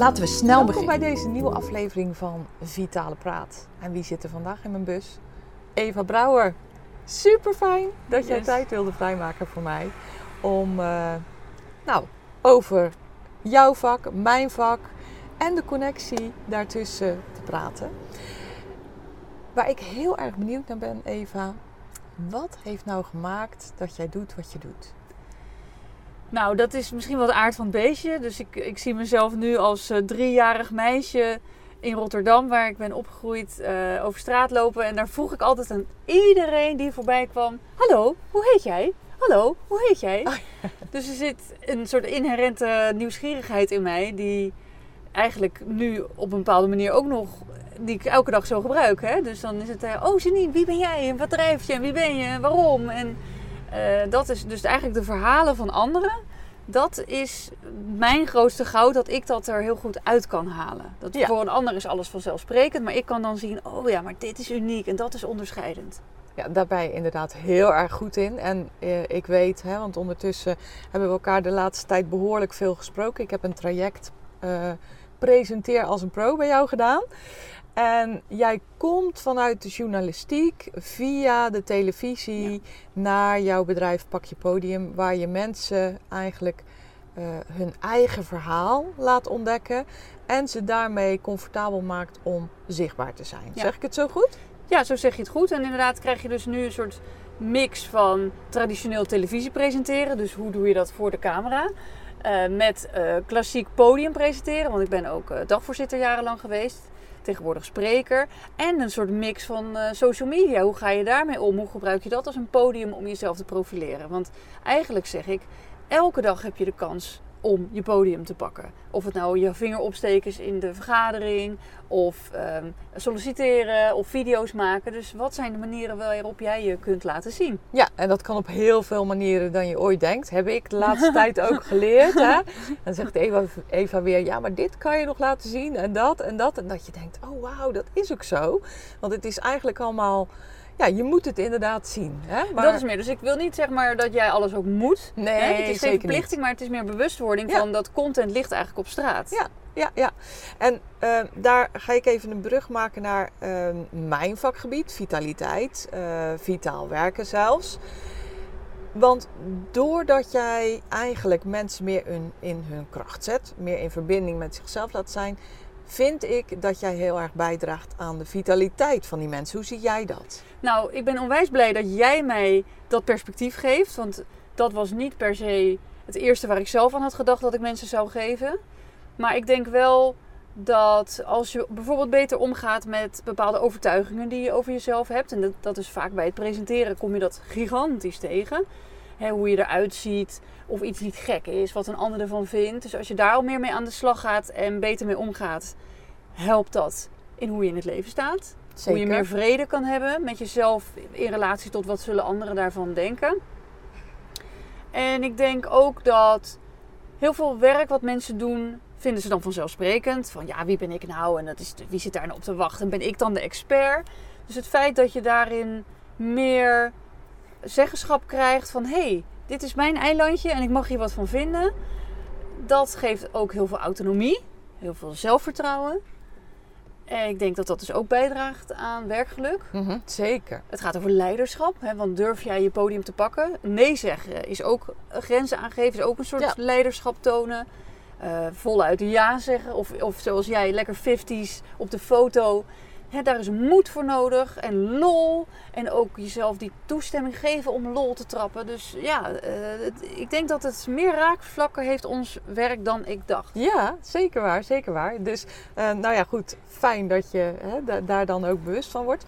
Laten we snel Welkom beginnen. bij deze nieuwe aflevering van Vitale Praat. En wie zit er vandaag in mijn bus? Eva Brouwer. Super fijn dat jij Yes. tijd wilde vrijmaken voor mij. Om eh, nou, over jouw vak, mijn vak en de connectie daartussen te praten. Waar ik heel erg benieuwd naar ben, Eva. Wat heeft nou gemaakt dat jij doet wat je doet? Nou, dat is misschien wel de aard van het beestje. Dus ik, ik zie mezelf nu als eh, driejarig meisje in Rotterdam, waar ik ben opgegroeid, eh, over straat lopen. En daar vroeg ik altijd aan iedereen die voorbij kwam: Hallo, hoe heet jij? Hallo, hoe heet jij? Dus er zit een soort inherente nieuwsgierigheid in mij, die eigenlijk nu op een bepaalde manier ook nog, die ik elke dag zo gebruik. Hè? Dus dan is het: eh, Oh, Janine, wie ben jij? En wat drijf je? En wie ben je? En waarom? En eh, dat is dus eigenlijk de verhalen van anderen. Dat is mijn grootste goud, dat ik dat er heel goed uit kan halen. Dat Ja. Voor een ander is alles vanzelfsprekend, maar ik kan dan zien, oh ja, maar dit is uniek en dat is onderscheidend. Ja, daar ben je inderdaad heel erg goed in. En eh, ik weet, hè, want ondertussen hebben we elkaar de laatste tijd behoorlijk veel gesproken. Ik heb een traject eh, presenteer als een pro bij jou gedaan. En jij komt vanuit de journalistiek via de televisie naar jouw bedrijf Pak je Podium, waar je mensen eigenlijk eh, hun eigen verhaal laat ontdekken en ze daarmee comfortabel maakt om zichtbaar te zijn. Ja. Zeg ik het zo goed? Ja, zo zeg je het goed. En inderdaad krijg je dus nu een soort mix van traditioneel televisie presenteren. Dus hoe doe je dat voor de camera? Eh, met eh, klassiek podium presenteren, want ik ben ook dagvoorzitter jarenlang geweest. Tegenwoordig spreker. En een soort mix van eh, social media. Hoe ga je daarmee om? Hoe gebruik je dat als een podium om jezelf te profileren? Want eigenlijk zeg ik, elke dag heb je de kans om je podium te pakken. Of het nou je vinger opsteken is in de vergadering, of ehm, solliciteren, of video's maken. Dus wat zijn de manieren waarop jij je kunt laten zien? Ja, en dat kan op heel veel manieren dan je ooit denkt. Heb ik de laatste tijd ook geleerd. Hè? Dan zegt Eva, Eva weer, ja, maar dit kan je nog laten zien en dat en dat. En dat je denkt, oh wauw, dat is ook zo. Want het is eigenlijk allemaal, ja, je moet het inderdaad zien. Hè? Maar, Dat is meer. Dus ik wil niet zeg maar dat jij alles ook moet. Nee, hè? Het is geen verplichting, maar het is meer bewustwording Ja. van dat content ligt eigenlijk op straat. Ja. Ja, ja. En eh, daar ga ik even een brug maken naar eh, mijn vakgebied, vitaliteit, eh, vitaal werken zelfs. Want doordat jij eigenlijk mensen meer in, in hun kracht zet, meer in verbinding met zichzelf laat zijn, vind ik dat jij heel erg bijdraagt aan de vitaliteit van die mensen. Hoe zie jij dat? Nou, ik ben onwijs blij dat jij mij dat perspectief geeft. Want dat was niet per se het eerste waar ik zelf aan had gedacht dat ik mensen zou geven. Maar ik denk wel dat als je bijvoorbeeld beter omgaat met bepaalde overtuigingen die je over jezelf hebt. En dat, is vaak bij het presenteren kom je dat gigantisch tegen. Hè, hoe je eruit ziet, of iets niet gek is, wat een ander ervan vindt. Dus als je daar al meer mee aan de slag gaat en beter mee omgaat, helpt dat in hoe je in het leven staat. Hoe je meer vrede kan hebben met jezelf in relatie tot wat zullen anderen daarvan denken. En ik denk ook dat heel veel werk wat mensen doen, vinden ze dan vanzelfsprekend. Van ja, wie ben ik nou? En dat is, wie zit daar nou op te wachten? Ben ik dan de expert? Dus het feit dat je daarin meer zeggenschap krijgt van... hé, hey, dit is mijn eilandje en ik mag hier wat van vinden. Dat geeft ook heel veel autonomie, heel veel zelfvertrouwen. En ik denk dat dat dus ook bijdraagt aan werkgeluk. Mhm, zeker. Het gaat over leiderschap. Hè, want durf jij je podium te pakken? Nee zeggen is ook grenzen aangeven, is ook een soort Ja. leiderschap tonen. Eh, voluit ja zeggen. Of, of zoals jij, lekker 50s op de foto. Daar is moed voor nodig en lol. En ook jezelf die toestemming geven om lol te trappen. Dus ja, eh, het- ik denk dat het meer raakvlakken heeft ons werk dan ik dacht. Ja, zeker waar, zeker waar. Dus, eh, nou ja, goed, fijn dat je hè, da- daar dan ook bewust van wordt.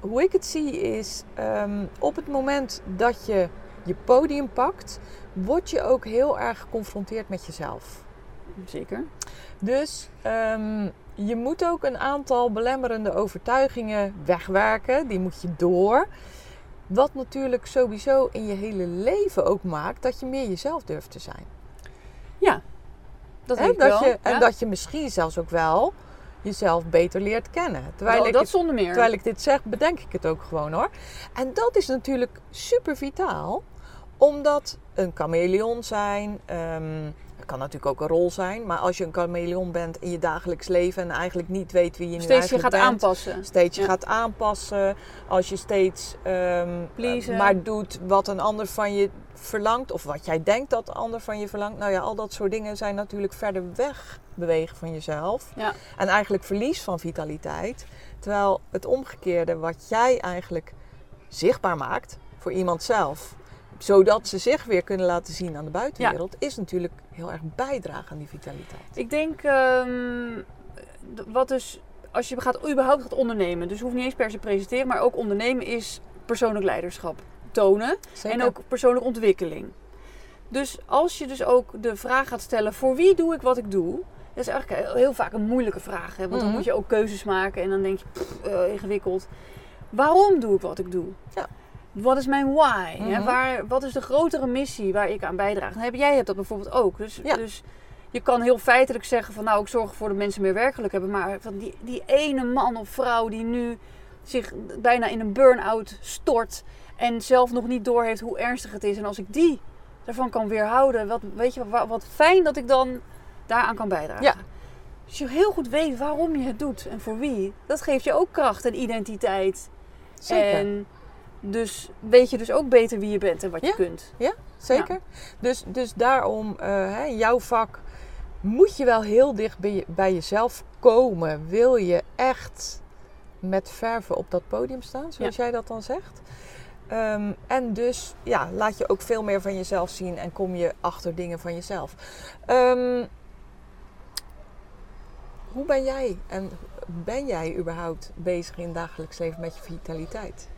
Hoe ik het zie is, ehm, op het moment dat je je podium pakt, word je ook heel erg geconfronteerd met jezelf. Zeker. Dus ehm, je moet ook een aantal belemmerende overtuigingen wegwerken. Die moet je door. Wat natuurlijk sowieso in je hele leven ook maakt dat je meer jezelf durft te zijn. Ja, dat ik dat wel. je, en dat je misschien zelfs ook wel jezelf beter leert kennen. Terwijl, dat, ik dat het, zonder meer. terwijl ik dit zeg, bedenk ik het ook gewoon hoor. En dat is natuurlijk super vitaal. Omdat een chameleon zijn... ehm, kan natuurlijk ook een rol zijn. Maar als je een chameleon bent in je dagelijks leven... en eigenlijk niet weet wie je nu Steeds je gaat bent... aanpassen. Steeds je Ja. gaat aanpassen. Als je steeds ehm, eh, maar doet wat een ander van je verlangt. Of wat jij denkt dat de ander van je verlangt. Nou ja, al dat soort dingen zijn natuurlijk verder weg bewegen van jezelf. Ja. En eigenlijk verlies van vitaliteit. Terwijl het omgekeerde, wat jij eigenlijk zichtbaar maakt voor iemand zelf. Zodat ze zich weer kunnen laten zien aan de buitenwereld. Is natuurlijk heel erg bijdragen aan die vitaliteit. Ik denk, ehm, wat dus, als je gaat, überhaupt gaat ondernemen, dus hoeft niet eens per se presenteren, maar ook ondernemen is persoonlijk leiderschap tonen Zeker. en ook persoonlijke ontwikkeling. Dus als je dus ook de vraag gaat stellen, voor wie doe ik wat ik doe? Dat is eigenlijk heel, vaak een moeilijke vraag, hè? want dan Mhm. moet je ook keuzes maken en dan denk je, pff, eh, ingewikkeld. Waarom doe ik wat ik doe? Ja. Wat is mijn why? Mhm. Waar, wat is de grotere missie waar ik aan bijdraag? Heb, jij hebt dat bijvoorbeeld ook. Dus, Ja. dus je kan heel feitelijk zeggen van nou, ik zorg ervoor dat mensen meer werkelijk hebben. Maar van die, die ene man of vrouw die nu zich bijna in een burn-out stort en zelf nog niet doorheeft hoe ernstig het is. En als ik die daarvan kan weerhouden, wat, weet je, wat, wat fijn dat ik dan daaraan kan bijdragen. Ja. Als je heel goed weet waarom je het doet en voor wie, dat geeft je ook kracht en identiteit. Zeker. En dus weet je dus ook beter wie je bent en wat je Ja. kunt. Zeker. Dus, dus daarom, eh, hè, jouw vak moet je wel heel dicht bij, je- bij jezelf komen. Wil je echt met verven op dat podium staan, zoals jij dat dan zegt? Ehm, en dus ja, laat je ook veel meer van jezelf zien en kom je achter dingen van jezelf. Ehm, hoe ben jij en ben jij überhaupt bezig in het dagelijks leven met je vitaliteit?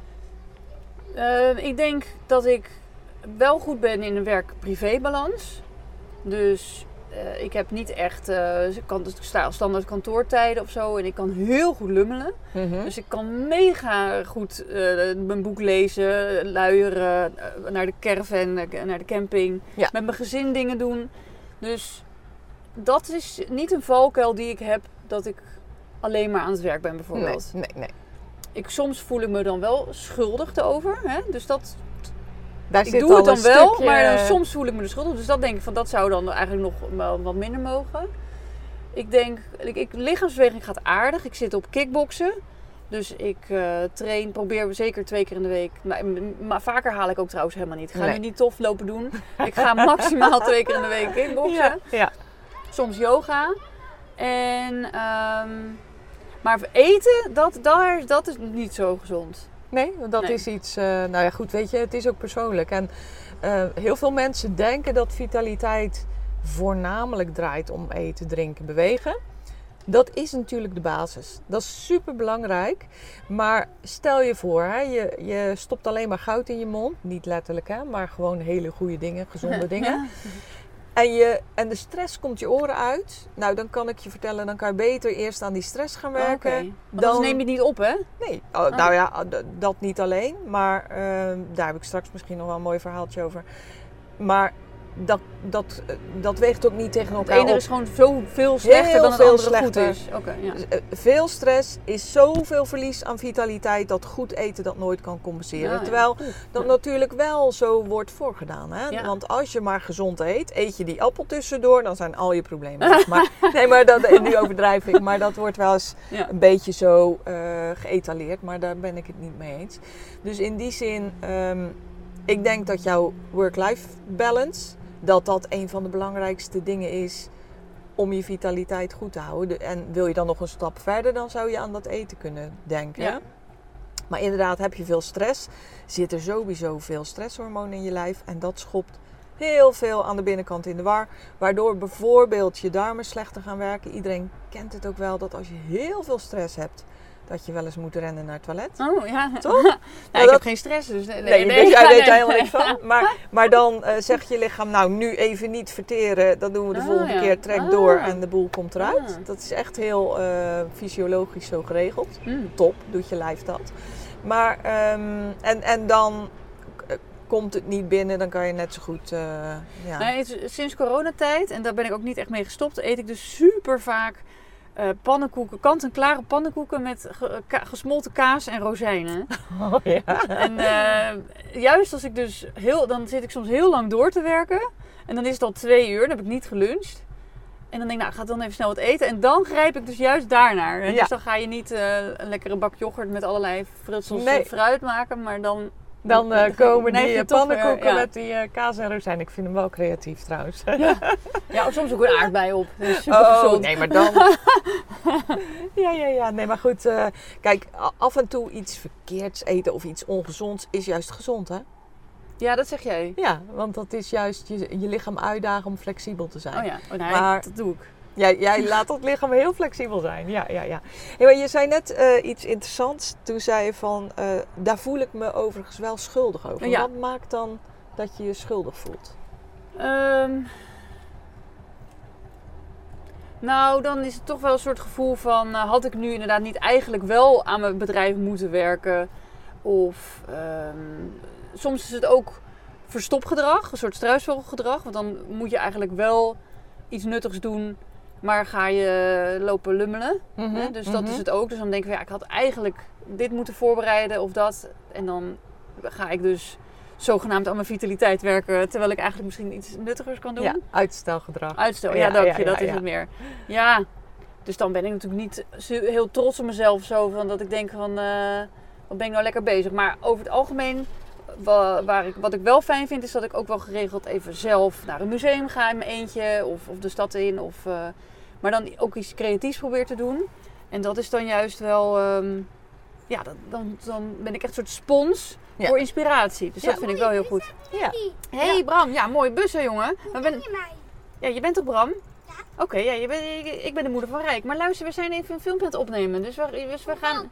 Eh, ik denk dat ik wel goed ben in een werk-privé-balans. Dus eh, ik heb niet echt eh, ik kan, dus ik sta standaard kantoortijden of zo. En ik kan heel goed lummelen. Dus ik kan mega goed eh, mijn boek lezen, luieren, eh, naar de caravan, eh, naar de camping. Ja. Met mijn gezin dingen doen. Dus dat is niet een valkuil die ik heb dat ik alleen maar aan het werk ben nee, bijvoorbeeld. nee, nee. Ik, soms voel ik me dan wel schuldig erover. Hè? Dus dat, Daar ik zit doe het dan wel, stukje- maar dan soms voel ik me er schuldig. Dus dat denk ik van dat zou dan eigenlijk nog wat minder mogen. Ik denk, ik, ik, lichaamsbeweging gaat aardig. Ik zit op kickboksen. Dus ik eh, train, probeer zeker twee keer in de week. Maar, maar vaker haal ik ook trouwens helemaal niet. Ik ga Nee. nu niet tof lopen doen. Ik ga maximaal twee keer in de week kickboksen. Ja, ja. Soms yoga. En, ehm, maar eten, dat, daar, dat is niet zo gezond. Nee, want dat Nee. is iets. eh, nou ja, goed, weet je, het is ook persoonlijk. En eh, heel veel mensen denken dat vitaliteit voornamelijk draait om eten, drinken, bewegen. Dat is natuurlijk de basis. Dat is super belangrijk. Maar stel je voor, hè, je, je stopt alleen maar goud in je mond. Niet letterlijk, hè, maar gewoon hele goede dingen, gezonde dingen. En, je, en de stress komt je oren uit. Nou, dan kan ik je vertellen, dan kan je beter eerst aan die stress gaan werken. Want anders neem je het niet op, hè? Nee, oh, nou ja, d- dat niet alleen. Maar ehm, daar heb ik straks misschien nog wel een mooi verhaaltje over. Maar dat, dat, eh, dat weegt ook niet tegen Het elkaar ene op. is gewoon zoveel slechter Heel dan het veel andere slechter. goed is. Oké, ja. Dus, eh, Veel stress is zoveel verlies aan vitaliteit dat goed eten dat nooit kan compenseren. Ja. Terwijl dat natuurlijk wel zo wordt voorgedaan. Hè? Want als je maar gezond eet, eet je die appel tussendoor, dan zijn al je problemen weg. Maar, nee, maar dat, nu overdrijf ik. Maar dat wordt wel eens een beetje zo eh geëtaleerd. Maar daar ben ik het niet mee eens. Dus in die zin, ehm, ik denk dat jouw work-life balance, dat dat een van de belangrijkste dingen is om je vitaliteit goed te houden. De- En wil je dan nog een stap verder, dan zou je aan dat eten kunnen denken. Ja. Maar inderdaad, heb je veel stress, zit er sowieso veel stresshormoon in je lijf. En dat schopt heel veel aan de binnenkant in de war. Waardoor bijvoorbeeld je darmen slechter gaan werken. Iedereen kent het ook wel dat als je heel veel stress hebt, dat je wel eens moet rennen naar het toilet. Oh ja. Toch? nou, dat- ik heb geen stress, dus nee. Nee, weet nee. helemaal niks van. Maar, maar dan eh, zegt je lichaam, nou nu even niet verteren. Dat doen we de Ah, volgende ja. keer. Trek Ah. door en de boel komt eruit. Ah. Dat is echt heel eh, fysiologisch zo geregeld. Mm. Top, doet je lijf dat. Maar, ehm, en, en dan eh, komt het niet binnen, dan kan je net zo goed... ja. Is- sinds coronatijd, en daar ben ik ook niet echt mee gestopt, eet ik dus super vaak eh, pannenkoeken, kant-en-klare pannenkoeken met ge- ka- gesmolten kaas en rozijnen. Oh, ja. En eh, juist als ik dus heel, dan zit ik soms heel lang door te werken. En dan is het al twee uur, dan heb ik niet geluncht. En dan denk ik, nou, ik ga dan even snel wat eten. En dan grijp ik dus juist daarnaar. Ja. Dus dan ga je niet eh, een lekkere bak yoghurt met allerlei frutsels Nee. en fruit maken. Maar dan... Dan eh, komen Nee, die eh, weer, pannenkoeken ja. met die eh, kaas en rozijn. Ik vind hem wel creatief trouwens. Ja, of soms ook een aardbei op. Dat is super Oh, gezond. nee, maar dan. ja, ja, ja. Nee, maar goed. eh, kijk, af en toe iets verkeerds eten of iets ongezonds is juist gezond, hè? Ja, dat zeg jij. Ja, want dat is juist je, je lichaam uitdagen om flexibel te zijn. Oh ja, oh, nee, Maar- dat doe ik. Jij, jij laat het lichaam heel flexibel zijn. Ja, ja, ja. Hey, maar je zei net eh, iets interessants. Toen zei je van, eh, daar voel ik me overigens wel schuldig over. Ja. Wat maakt dan dat je je schuldig voelt? Ehm, nou, dan is het toch wel een soort gevoel van... eh, had ik nu inderdaad niet eigenlijk wel aan mijn bedrijf moeten werken? Of ehm, soms is het ook verstopgedrag, een soort struisvogelgedrag. Want dan moet je eigenlijk wel iets nuttigs doen... maar ga je lopen lummelen. Hè? Dus dat Mhm. is het ook. Dus dan denk ik, ja, ik had eigenlijk dit moeten voorbereiden of dat. En dan ga ik dus zogenaamd aan mijn vitaliteit werken, terwijl ik eigenlijk misschien iets nuttigers kan doen. Ja, uitstelgedrag. Uitstel, ja, Ja, dank ja, je, dat is het meer. Ja, dus dan ben ik natuurlijk niet heel trots op mezelf, zo van dat ik denk van, eh, wat ben ik nou lekker bezig. Maar over het algemeen, wa- waar ik, wat ik wel fijn vind, is dat ik ook wel geregeld even zelf naar een museum ga in mijn eentje, of, of de stad in, of, eh, maar dan ook iets creatiefs probeer te doen. En dat is dan juist wel, ehm, ja, dan, dan, dan ben ik echt een soort spons Ja. voor inspiratie. Dus Ja. dat vind ik wel heel goed. Ja. hey, Bram, ja, mooi bussen, jongen. Maar ben, je mij? ja, je bent toch Bram? Oké, ja, je bent, ik, ik ben de moeder van Rijk. Maar luister, we zijn even een filmpje aan het opnemen. Dus we, dus we gaan...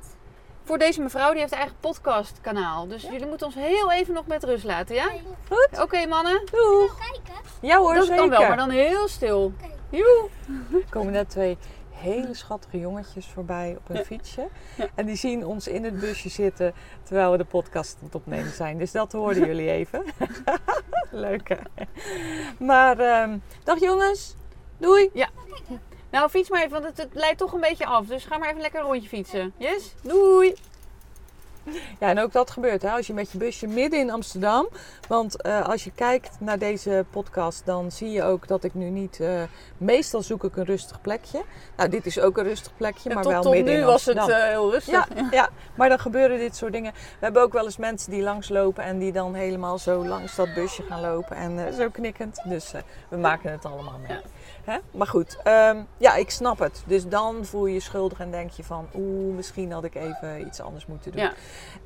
Voor deze mevrouw, die heeft een eigen podcastkanaal. Dus jullie moeten ons heel even nog met rust laten, ja? Goed. Oké, mannen. Doeg. Kijken. Ja hoor, dat zeker. kan wel, maar dan heel stil. Joe. Er komen net twee hele schattige jongetjes voorbij op een Ja. fietsje. Ja. En die zien ons in het busje zitten terwijl we de podcast aan het opnemen zijn. Dus dat hoorden jullie even. Leuk hè? Maar, ehm, dag jongens. Doei. Nou, fiets maar even, want het, het leidt toch een beetje af. Dus ga maar even lekker een rondje fietsen. Yes? Doei. Ja, en ook dat gebeurt hè, als je met je busje midden in Amsterdam. Want eh, als je kijkt naar deze podcast, dan zie je ook dat ik nu niet... eh, meestal zoek ik een rustig plekje. Nou, dit is ook een rustig plekje, maar tot wel tot midden nu in was het Amsterdam. eh, heel rustig. Ja, ja, maar dan gebeuren dit soort dingen. We hebben ook wel eens mensen die langslopen en die dan helemaal zo langs dat busje gaan lopen en zo knikkend. Dus we maken het allemaal mee. Ja. Hè? Maar goed, ehm, ja, ik snap het. Dus dan voel je je schuldig en denk je van, oeh, misschien had ik even iets anders moeten doen. Ja.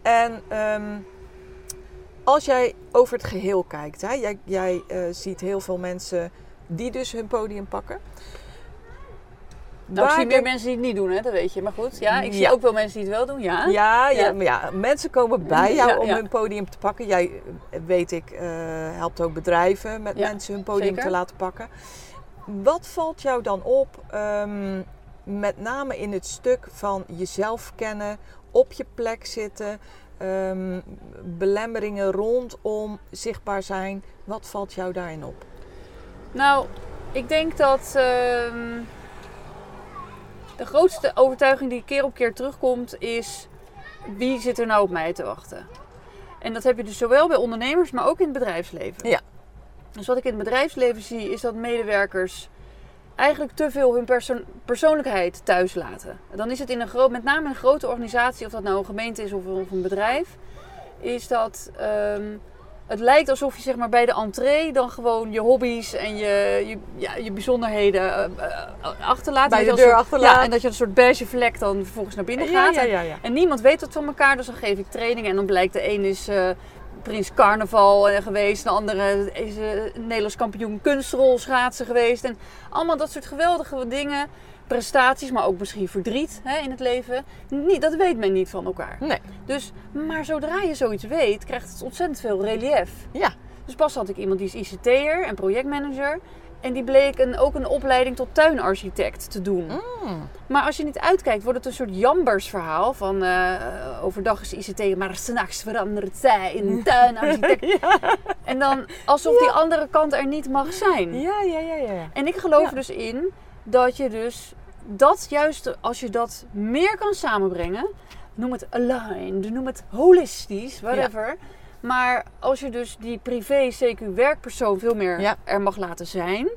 En ehm, als jij over het geheel kijkt, hè, jij, jij eh, ziet heel veel mensen die dus hun podium pakken. Nou, ik zie meer mensen die het niet doen, hè, dat weet je. Maar goed, ja, ik zie Ja. ook wel mensen die het wel doen, ja. Ja, ja. Ja. maar ja, mensen komen bij jou om hun podium te pakken. Jij, eh, weet ik, eh, helpt ook bedrijven met mensen hun podium zeker. te laten pakken. Wat valt jou dan op, ehm, met name in het stuk van jezelf kennen, op je plek zitten, ehm, belemmeringen rondom zichtbaar zijn. Wat valt jou daarin op? Nou, ik denk dat ehm, de grootste overtuiging die keer op keer terugkomt is wie zit er nou op mij te wachten? En dat heb je dus zowel bij ondernemers, maar ook in het bedrijfsleven. Ja. Dus wat ik in het bedrijfsleven zie, is dat medewerkers eigenlijk te veel hun perso- persoonlijkheid thuis laten. Dan is het in een groot, met name een grote organisatie, of dat nou een gemeente is of, of een bedrijf, is dat ehm, het lijkt alsof je zeg maar, bij de entree dan gewoon je hobby's en je, je, ja, je bijzonderheden eh, eh, achterlaat. Bij de dat deur achterlaat. Ja, en dat je een soort beige vlek dan vervolgens naar binnen gaat. ja, En- ja, ja. en niemand weet het van elkaar, dus dan geef ik trainingen. En dan blijkt de een is eh, Prins Carnaval eh, geweest, de andere is eh, Nederlands kampioen kunstrol schaatsen geweest. En allemaal dat soort geweldige dingen prestaties, maar ook misschien verdriet hè, in het leven. Niet, dat weet men niet van elkaar. Nee. Dus, maar zodra je zoiets weet, krijgt het ontzettend veel relief. Ja. Dus pas had ik iemand die is ICT'er en projectmanager. En die bleek een, ook een opleiding tot tuinarchitect te doen. Mm. Maar als je niet uitkijkt, wordt het een soort jambersverhaal. Van eh, overdag is ICT, maar s'nachts verandert zij in tuinarchitect. En dan alsof die andere kant er niet mag zijn. Ja, ja, ja, ja. En ik geloof Ja. dus in dat je dus dat juist, als je dat meer kan samenbrengen, noem het aligned, noem het holistisch, whatever. Maar als je dus die privé, CQ werkpersoon veel meer Ja. er mag laten zijn,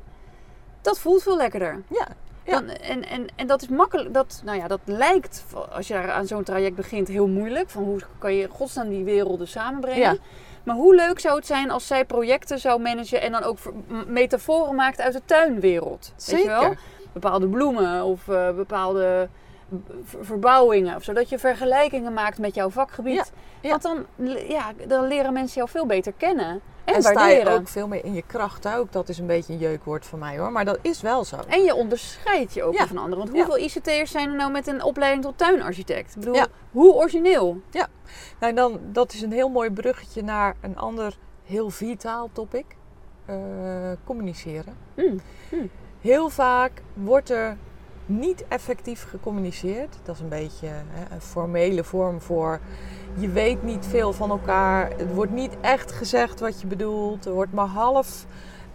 dat voelt veel lekkerder. Ja. Ja. Dan, en, en, en dat is makkelijk, dat, nou ja, dat lijkt als je aan zo'n traject begint heel moeilijk. Van hoe kan je godsnaam die werelden samenbrengen. Ja. Maar hoe leuk zou het zijn als zij projecten zou managen en dan ook metaforen maakt uit de tuinwereld. Weet je wel? Zeker. Bepaalde bloemen of eh, bepaalde verbouwingen. Of zodat je vergelijkingen maakt met jouw vakgebied. Ja, ja. Want dan, ja, dan leren mensen jou veel beter kennen. En, En sta je ook veel meer in je kracht. Ook dat is een beetje een jeukwoord voor mij hoor. Maar dat is wel zo. En je onderscheidt je ook Ja. van anderen. Want Ja. hoeveel ICT'ers zijn er nou met een opleiding tot tuinarchitect? Ik bedoel, Ja. hoe origineel? Nou, dan, dat is een heel mooi bruggetje naar een ander heel vitaal topic. Eh, communiceren. Hmm. Heel vaak wordt er niet effectief gecommuniceerd. Dat is een beetje hè, een formele vorm voor je weet niet veel van elkaar. Het wordt niet echt gezegd wat je bedoelt. Er wordt maar half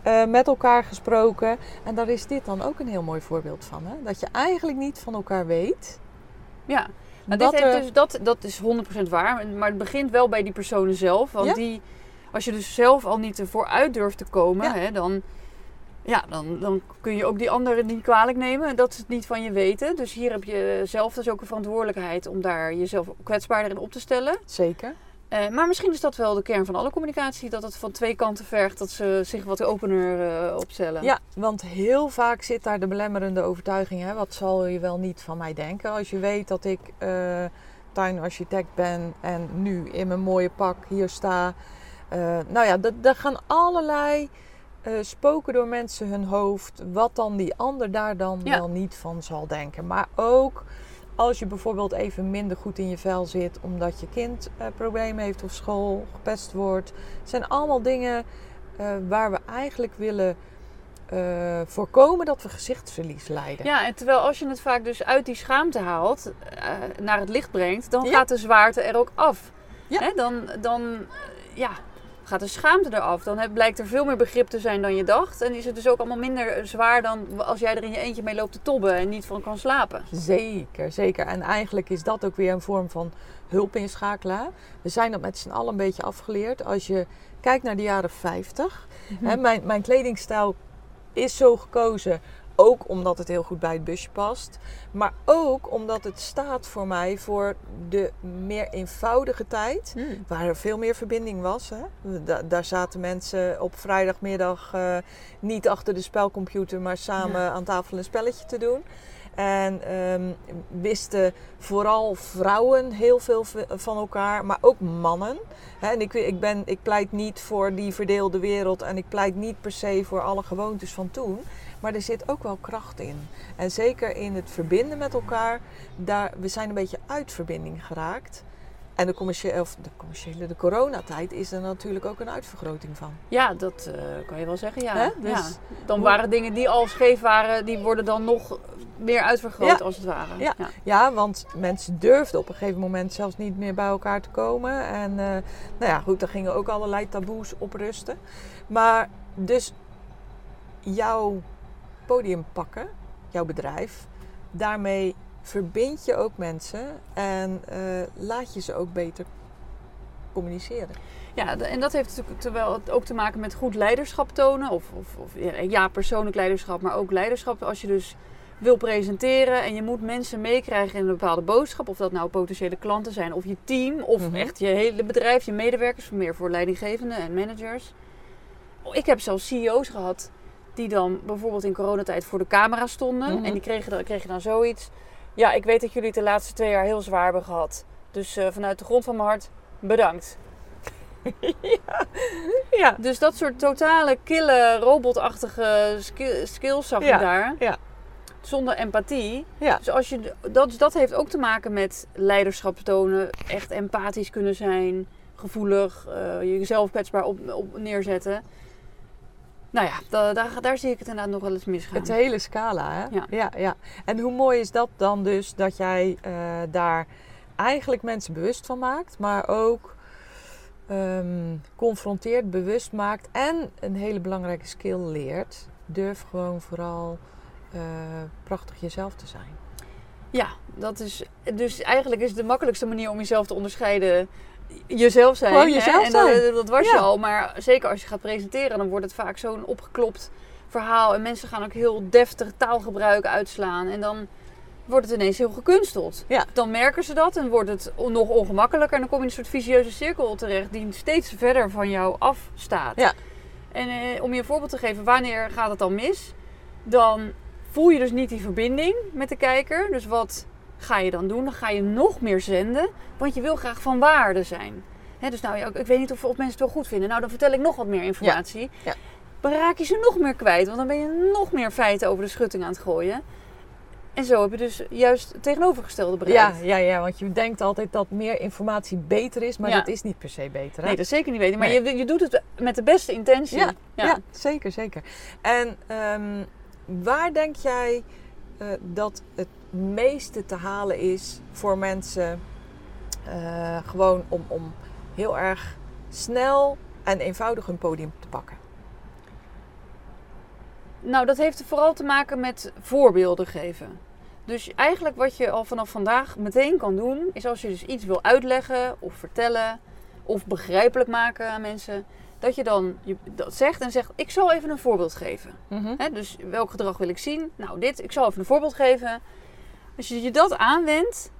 eh, met elkaar gesproken. En daar is dit dan ook een heel mooi voorbeeld van. Hè? Dat je eigenlijk niet van elkaar weet. Ja. Nou, Dat dit heeft er- dus, dat, dat is 100% waar. Maar het begint wel bij die personen zelf. Want Ja. die, als je dus zelf al niet ervoor uit durft te komen, Ja. hè, dan, ja, dan, dan kun je ook die anderen niet kwalijk nemen. Dat ze het niet van je weten. Dus hier heb je zelf dus ook een verantwoordelijkheid om daar jezelf kwetsbaarder in op te stellen. Zeker. Eh, maar misschien is dat wel de kern van alle communicatie. Dat het van twee kanten vergt dat ze zich wat opener eh, opstellen. Ja, want heel vaak zit daar de belemmerende overtuiging. Hè? Wat zal je wel niet van mij denken? Als je weet dat ik eh, tuinarchitect ben en nu in mijn mooie pak hier sta. Nou ja, daar gaan allerlei eh, spoken door mensen hun hoofd. Wat dan die ander daar dan Ja. wel niet van zal denken. Maar ook als je bijvoorbeeld even minder goed in je vel zit omdat je kind eh, problemen heeft of school gepest wordt. Het zijn allemaal dingen eh, waar we eigenlijk willen voorkomen dat we gezichtsverlies lijden. Ja, en terwijl als je het vaak dus uit die schaamte haalt, naar het licht brengt, dan Ja. gaat de zwaarte er ook af. Ja. Hè, dan, dan ja, gaat de schaamte eraf. Dan heb- blijkt er veel meer begrip te zijn dan je dacht. En is het dus ook allemaal minder zwaar dan als jij er in je eentje mee loopt te tobben en niet van kan slapen. Zeker, zeker. En eigenlijk is dat ook weer een vorm van hulp inschakelen. We zijn dat met z'n allen een beetje afgeleerd. Als je kijkt naar de jaren 50. Hè, mijn, mijn kledingstijl is zo gekozen. Ook omdat het heel goed bij het busje past. Maar ook omdat het staat voor mij voor de meer eenvoudige tijd. Hmm. Waar er veel meer verbinding was. Hè? Da- daar zaten mensen op vrijdagmiddag eh, niet achter de spelcomputer, maar samen Ja. aan tafel een spelletje te doen. En ehm, wisten vooral vrouwen heel veel van elkaar, maar ook mannen. En ik, ik, ben, ik pleit niet voor die verdeelde wereld en ik pleit niet per se voor alle gewoontes van toen. Maar er zit ook wel kracht in. En zeker in het verbinden met elkaar, daar, we zijn een beetje uit verbinding geraakt. En de commerciële, of de commerciële, de coronatijd is er natuurlijk ook een uitvergroting van. Ja, dat eh, kan je wel zeggen, ja. Hè? Dus ja. Dan waren dingen die al scheef waren, die worden dan nog meer uitvergroot Ja. als het ware. Ja. Ja, want mensen durfden op een gegeven moment zelfs niet meer bij elkaar te komen. En eh, nou ja, goed, daar gingen ook allerlei taboes op rusten. Maar dus jouw podium pakken, jouw bedrijf, daarmee verbind je ook mensen en eh, laat je ze ook beter communiceren. Ja, en dat heeft natuurlijk terwijl het ook te maken met goed leiderschap tonen. Of, of, of ja, ja, persoonlijk leiderschap, maar ook leiderschap. Als je dus wil presenteren en je moet mensen meekrijgen in een bepaalde boodschap. Of dat nou potentiële klanten zijn of je team. Of Mhm. echt je hele bedrijf, je medewerkers. Meer voor leidinggevenden en managers. Oh, Ik heb zelfs CEO's gehad die dan bijvoorbeeld in coronatijd voor de camera stonden. Mhm. En die kregen dan, kregen dan zoiets. Ja, ik weet dat jullie het de laatste twee jaar heel zwaar hebben gehad. Dus eh, vanuit de grond van mijn hart, bedankt. Ja, Dus dat soort totale kille, robotachtige skill- skills zag Ja, je daar. ja. zonder empathie. Ja. Dus als je, dat, dat heeft ook te maken met leiderschap tonen, echt empathisch kunnen zijn, gevoelig, eh, jezelf kwetsbaar op, op neerzetten. Nou ja, da- daar, daar zie ik het inderdaad nog wel eens misgaan. Het hele scala, hè? Ja. ja, ja. En hoe mooi is dat dan dus dat jij eh, daar eigenlijk mensen bewust van maakt, maar ook ehm, confronteert, bewust maakt en een hele belangrijke skill leert. Durf gewoon vooral eh, prachtig jezelf te zijn. Ja, dat is. Dus eigenlijk is de makkelijkste manier om jezelf te onderscheiden. Jezelf zijn. Gewoon hè? jezelf en dat, was Ja. je al. Maar zeker als je gaat presenteren, dan wordt het vaak zo'n opgeklopt verhaal. En mensen gaan ook heel deftig taalgebruik uitslaan. En dan wordt het ineens heel gekunsteld. Ja. Dan merken ze dat en wordt het nog ongemakkelijker. En dan kom je in een soort vicieuze cirkel terecht die steeds verder van jou afstaat. Ja. En eh, om je een voorbeeld te geven, wanneer gaat het dan mis? Dan voel je dus niet die verbinding met de kijker. Dus wat ga je dan doen? Dan ga je nog meer zenden, want je wil graag van waarde zijn. Hè, dus nou, ja, ik weet niet of, of mensen het wel goed vinden. Nou, dan vertel ik nog wat meer informatie. Ja. Dan raak je ze nog meer kwijt, want dan ben je nog meer feiten over de schutting aan het gooien. En zo heb je dus juist het tegenovergestelde bereikt. Ja, ja, ja, want je denkt altijd dat meer informatie beter is, maar Ja. dat is niet per se beter. Hè? Nee, dat is zeker niet weten. Maar Nee. je, je doet het met de beste intentie. Ja, ja. zeker, zeker. En ehm, waar denk jij eh, dat het meeste te halen is voor mensen eh, gewoon om, om heel erg snel en eenvoudig hun podium te pakken? Nou, dat heeft vooral te maken met voorbeelden geven. Dus eigenlijk wat je al vanaf vandaag meteen kan doen, is als je dus iets wil uitleggen of vertellen of begrijpelijk maken aan mensen, dat je dan je dat zegt en zegt: Ik zal even een voorbeeld geven. Hè, dus welk gedrag wil ik zien? Nou, dit, ik zal even een voorbeeld geven. Als je je dat aanwendt,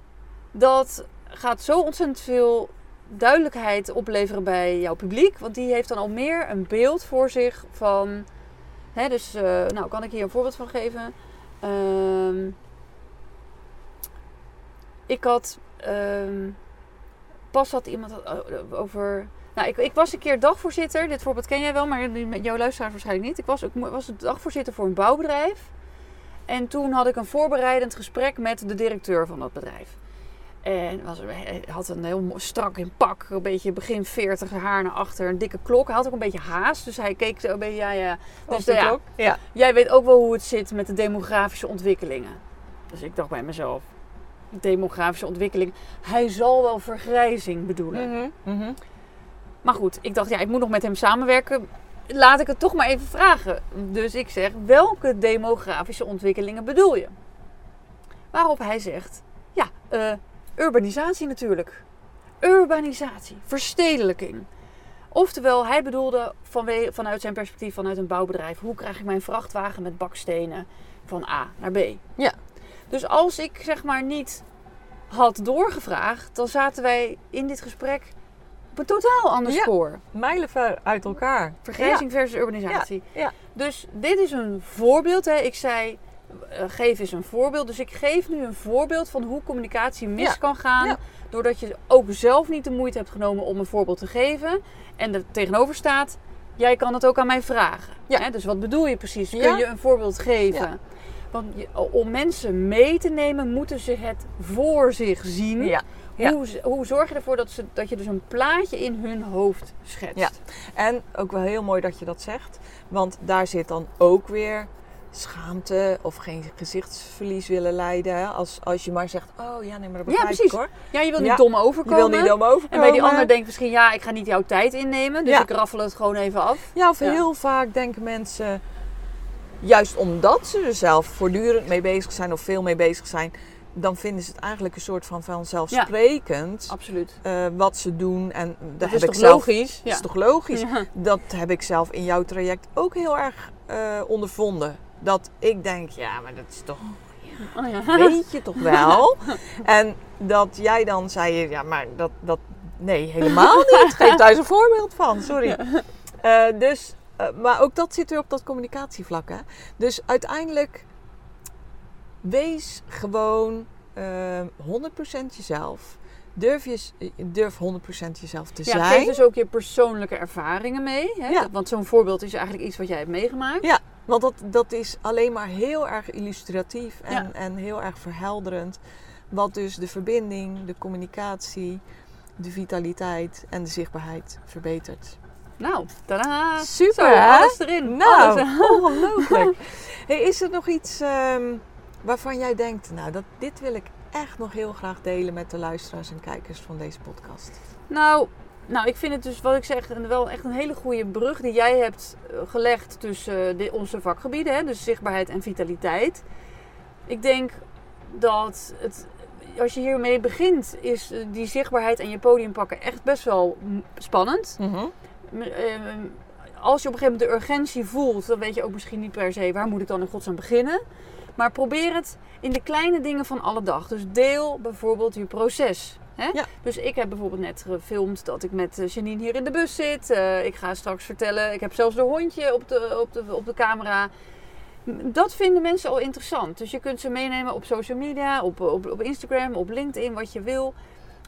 dat gaat zo ontzettend veel duidelijkheid opleveren bij jouw publiek. Want die heeft dan al meer een beeld voor zich van. Hè, dus, eh, nou, kan ik hier een voorbeeld van geven? Ehm, ik had. ehm, pas had iemand over. Nou, ik, ik was een keer dagvoorzitter. Dit voorbeeld ken jij wel, maar jouw luisteraars waarschijnlijk niet. Ik was, ik was dagvoorzitter voor een bouwbedrijf. En toen had ik een voorbereidend gesprek met de directeur van dat bedrijf. En was, hij had een heel strak in pak, een beetje begin 40, haar naar achter, een dikke klok. Hij had ook een beetje haast, dus hij keek zo een beetje, ja, ja. Dus Of de ja, klok? Ja. jij weet ook wel hoe het zit met de demografische ontwikkelingen. Dus ik dacht bij mezelf, demografische ontwikkeling, hij zal wel vergrijzing bedoelen. Mhm, mhm. Maar goed, ik dacht, ja, ik moet nog met hem samenwerken. Laat ik het toch maar even vragen. Dus ik zeg, welke demografische ontwikkelingen bedoel je? Waarop hij zegt, ja, eh, urbanisatie natuurlijk. Urbanisatie, verstedelijking. Oftewel, hij bedoelde vanuit zijn perspectief, vanuit een bouwbedrijf, hoe krijg ik mijn vrachtwagen met bakstenen van A naar B? Ja. Dus als ik zeg maar niet had doorgevraagd, dan zaten wij in dit gesprek op een totaal ander Ja. spoor. Mijlenver uit elkaar. Vergrijzing versus urbanisatie. Ja. Dus dit is een voorbeeld. Hè. Ik zei, eh, geef eens een voorbeeld. Dus ik geef nu een voorbeeld van hoe communicatie mis kan gaan. Doordat je ook zelf niet de moeite hebt genomen om een voorbeeld te geven. En er tegenover staat, jij kan het ook aan mij vragen. Ja. Hè, dus wat bedoel je precies? Kun je een voorbeeld geven? Ja. Want om mensen mee te nemen, moeten ze het voor zich zien. Ja. Ja. Hoe, hoe zorg je ervoor dat, ze, dat je dus een plaatje in hun hoofd schetst? Ja. En ook wel heel mooi dat je dat zegt. Want daar zit dan ook weer schaamte of geen gezichtsverlies willen leiden. Als, als je maar zegt, oh ja, nee, maar dat begrijp precies. ik hoor. Ja, je wil niet Ja. dom Je overkomen. wil niet dom overkomen. En bij die ander denkt misschien, ja, ik ga niet jouw tijd innemen. Dus Ja. ik raffel het gewoon even af. Ja, of Ja. heel vaak denken mensen, juist omdat ze er zelf voortdurend mee bezig zijn of veel mee bezig zijn, dan vinden ze het eigenlijk een soort van vanzelfsprekend Absoluut. eh, wat ze doen. En dat Dat heb is ik toch zelf. logisch? Dat Ja. is toch logisch? Ja. Dat heb ik zelf in jouw traject ook heel erg eh, ondervonden. Dat ik denk, ja, maar dat is toch Oh, ja. weet je toch wel? En dat jij dan zei, ja, maar dat, dat nee, helemaal niet. Geef daar eens een voorbeeld van, sorry. Eh, dus, maar ook dat zit weer op dat communicatievlak. Hè? Dus uiteindelijk, wees gewoon eh 100% jezelf. Durf, je, durf 100% jezelf te Ja, zijn. geef dus ook je persoonlijke ervaringen mee. Hè? Ja. Want zo'n voorbeeld is eigenlijk iets wat jij hebt meegemaakt. Ja, Want dat, dat is alleen maar heel erg illustratief en, Ja. en heel erg verhelderend. Wat dus de verbinding, de communicatie, de vitaliteit en de zichtbaarheid verbetert. Nou, tada! Super, Zo, hè? alles erin. Nou, Alles. ongelooflijk. hey, is er nog iets ehm, waarvan jij denkt, nou, dat, dit wil ik echt nog heel graag delen met de luisteraars en kijkers van deze podcast? Nou, nou, ik vind het dus, wat ik zeg, wel echt een hele goede brug die jij hebt eh, gelegd tussen eh, de, onze vakgebieden, hè, dus zichtbaarheid en vitaliteit. Ik denk dat het, als je hiermee begint, is eh, die zichtbaarheid en je podium pakken echt best wel mm, spannend. M- ehm, Als je op een gegeven moment de urgentie voelt, dan weet je ook misschien niet per se waar moet ik dan in godsnaam beginnen. Maar probeer het in de kleine dingen van alle dag. Dus deel bijvoorbeeld je proces. Hè? Ja. Dus ik heb bijvoorbeeld net gefilmd dat ik met eh, Janine hier in de bus zit. Eh, ik ga straks vertellen, ik heb zelfs een hondje op de, op de, op de camera. Dat vinden mensen al interessant. Dus je kunt ze meenemen op social media, op, op, op Instagram, op LinkedIn, wat je wil.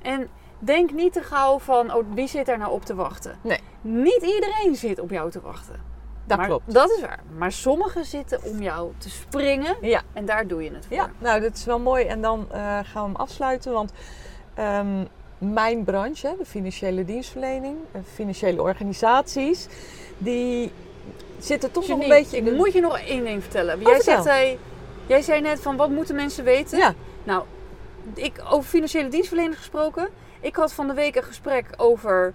En denk niet te gauw van, oh, wie zit daar nou op te wachten? Nee. Niet iedereen zit op jou te wachten. Dat maar klopt. Dat is waar. Maar sommigen zitten om jou te springen Ja. en daar doe je het voor. Ja, nou, dat is wel mooi. En dan eh, gaan we hem afsluiten. Want ehm, mijn branche, de financiële dienstverlening, eh, financiële organisaties, die zitten toch nog een beetje... ik de- moet je nog één ding vertellen. Oh, jij, vertel. hey, jij zei net van wat moeten mensen weten? Ja, Nou, ik, over financiële dienstverlening gesproken. Ik had van de week een gesprek over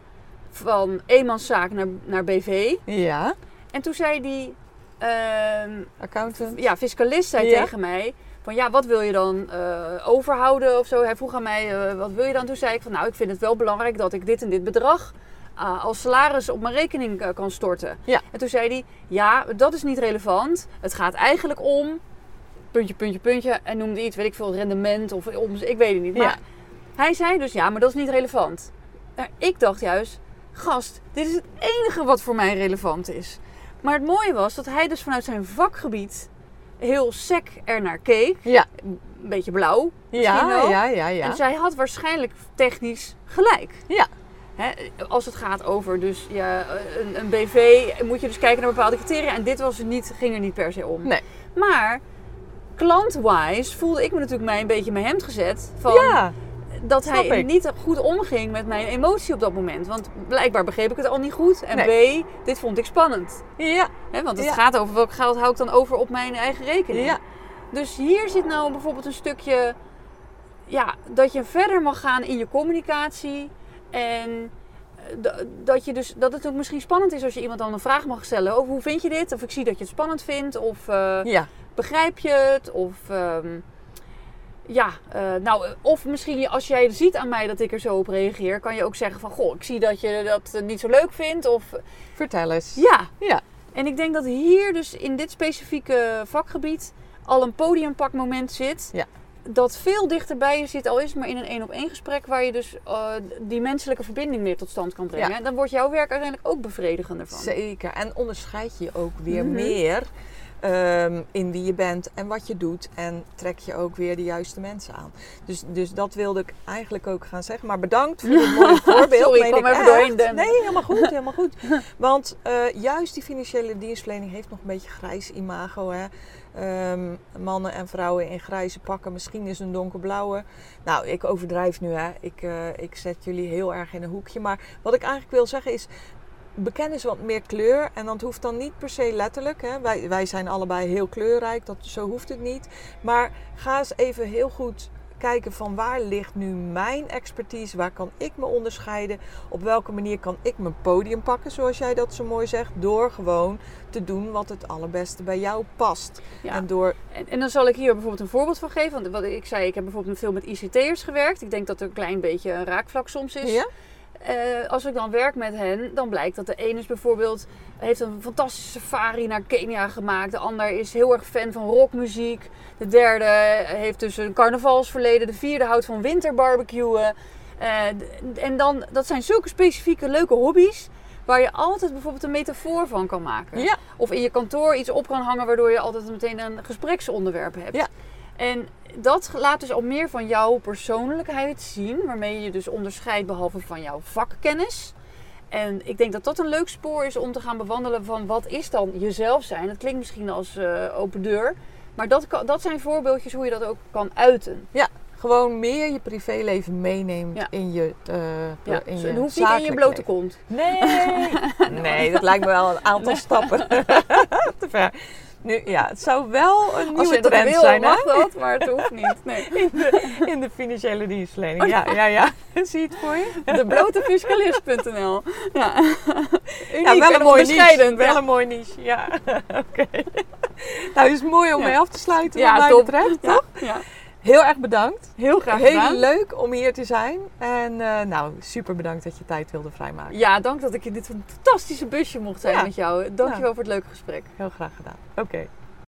van eenmanszaak naar, naar BV. ja, En toen zei die ehm, accountant. ja, fiscalist zei Ja. tegen mij van ja, wat wil je dan eh, overhouden of zo. Hij vroeg aan mij, eh, wat wil je dan? Toen zei ik van nou, ik vind het wel belangrijk dat ik dit en dit bedrag eh, als salaris op mijn rekening kan storten. Ja. En toen zei hij, ja, dat is niet relevant. Het gaat eigenlijk om puntje, puntje, puntje. En noemde iets, weet ik veel, rendement of om, ik weet het niet. Ja. Maar hij zei dus ja, maar dat is niet relevant. Nou, ik dacht juist, gast, dit is het enige wat voor mij relevant is. Maar het mooie was dat hij dus vanuit zijn vakgebied heel sec ernaar keek. Ja, Een beetje blauw. ja, ja, ja, ja. En zij had waarschijnlijk technisch gelijk. Ja. Hè, als het gaat over dus, ja, een, een BV, moet je dus kijken naar bepaalde criteria. En dit was niet, ging er niet per se om. Nee. Maar klantwise voelde ik me natuurlijk mij een beetje in mijn hemd gezet. Van Ja, dat snap hij ik. niet goed omging met mijn emotie op dat moment. Want blijkbaar begreep ik het al niet goed. En B, dit vond ik spannend. ja, want het Ja. gaat over welk geld hou ik dan over op mijn eigen rekening. ja. Dus hier zit nou bijvoorbeeld een stukje... Ja, dat je verder mag gaan in je communicatie. En eh, dat, je dus, dat het ook misschien spannend is als je iemand dan een vraag mag stellen. Over hoe vind je dit? Of ik zie dat je het spannend vindt. Of eh, ja. begrijp je het? Of... ehm, ja, eh, nou, eh, of misschien als jij ziet aan mij dat ik er zo op reageer, kan je ook zeggen van, goh, ik zie dat je dat eh, niet zo leuk vindt. Of Vertel eens. ja, Ja. en ik denk dat hier dus in dit specifieke vakgebied al een podiumpakmoment zit. Ja. Dat veel dichterbij je zit, al is het maar in een één op één gesprek waar je dus die menselijke verbinding meer tot stand kan brengen. Ja. En dan wordt jouw werk uiteindelijk ook bevredigender van. Zeker. En onderscheid je ook weer Mhm. meer ehm, in wie je bent en wat je doet. En trek je ook weer de juiste mensen aan. Dus, dus dat wilde ik eigenlijk ook gaan zeggen. Maar bedankt voor dit mooie voorbeeld. Sorry, ik kwam even doorheen, Den. Nee, helemaal goed. Helemaal goed. Want eh, juist die financiële dienstverlening heeft nog een beetje grijs imago. Hè? Ehm, mannen en vrouwen in grijze pakken. Misschien is een donkerblauwe. Nou, ik overdrijf nu. Hè. Ik, eh, ik zet jullie heel erg in een hoekje. Maar wat ik eigenlijk wil zeggen is beken eens wat meer kleur. En dat hoeft dan niet per se letterlijk. Hè. Wij, wij zijn allebei heel kleurrijk, dat, zo hoeft het niet. Maar ga eens even heel goed kijken van waar ligt nu mijn expertise? Waar kan ik me onderscheiden? Op welke manier kan ik mijn podium pakken, zoals jij dat zo mooi zegt? Door gewoon te doen wat het allerbeste bij jou past. Ja. En door... En, en dan zal ik hier bijvoorbeeld een voorbeeld van geven. Want wat ik zei, ik heb bijvoorbeeld veel met ICT'ers gewerkt. Ik denk dat er een klein beetje een raakvlak soms is. Ja? Eh, als ik dan werk met hen, dan blijkt dat de ene is bijvoorbeeld heeft een fantastische safari naar Kenia gemaakt. De ander is heel erg fan van rockmuziek. De derde heeft dus een carnavalsverleden. De vierde houdt van winterbarbecuen. Eh, en dan, dat zijn zulke specifieke leuke hobby's. Waar je altijd bijvoorbeeld een metafoor van kan maken. Ja. Of in je kantoor iets op kan hangen waardoor je altijd meteen een gespreksonderwerp hebt. Ja. En dat laat dus al meer van jouw persoonlijkheid zien. Waarmee je je dus onderscheidt behalve van jouw vakkennis. En ik denk dat dat een leuk spoor is om te gaan bewandelen van wat is dan jezelf zijn. Dat klinkt misschien als eh, open deur. Maar dat, kan, dat zijn voorbeeldjes hoe je dat ook kan uiten. Gewoon meer je privéleven meeneemt Ja. in je uh, Ja, in je hoeft niet in je blote leven. kont. Nee, nee, dat lijkt me wel een aantal stappen te ver. Nu, ja, het zou wel een nieuwe trend wil, zijn hè? mag dat, maar het hoeft niet. Nee. In, de, in de financiële dienstverlening. Ja, ja, ja. Zie je het voor je? Deblotefiscalist.nl Ja. Uniek Ja, wel en een mooie niche. Wel Ja. een mooie niche, ja. Oké. Nou, is mooi om Ja. mee af te sluiten Ja, wat mij betreft. Ja, ja. Heel erg bedankt. Heel graag Heel gedaan. leuk om hier te zijn. En eh, nou, super bedankt dat je tijd wilde vrijmaken. Ja, dank dat ik in dit fantastische busje mocht zijn Ja. met jou. Dankjewel Ja. voor het leuke gesprek. Heel graag gedaan. Oké.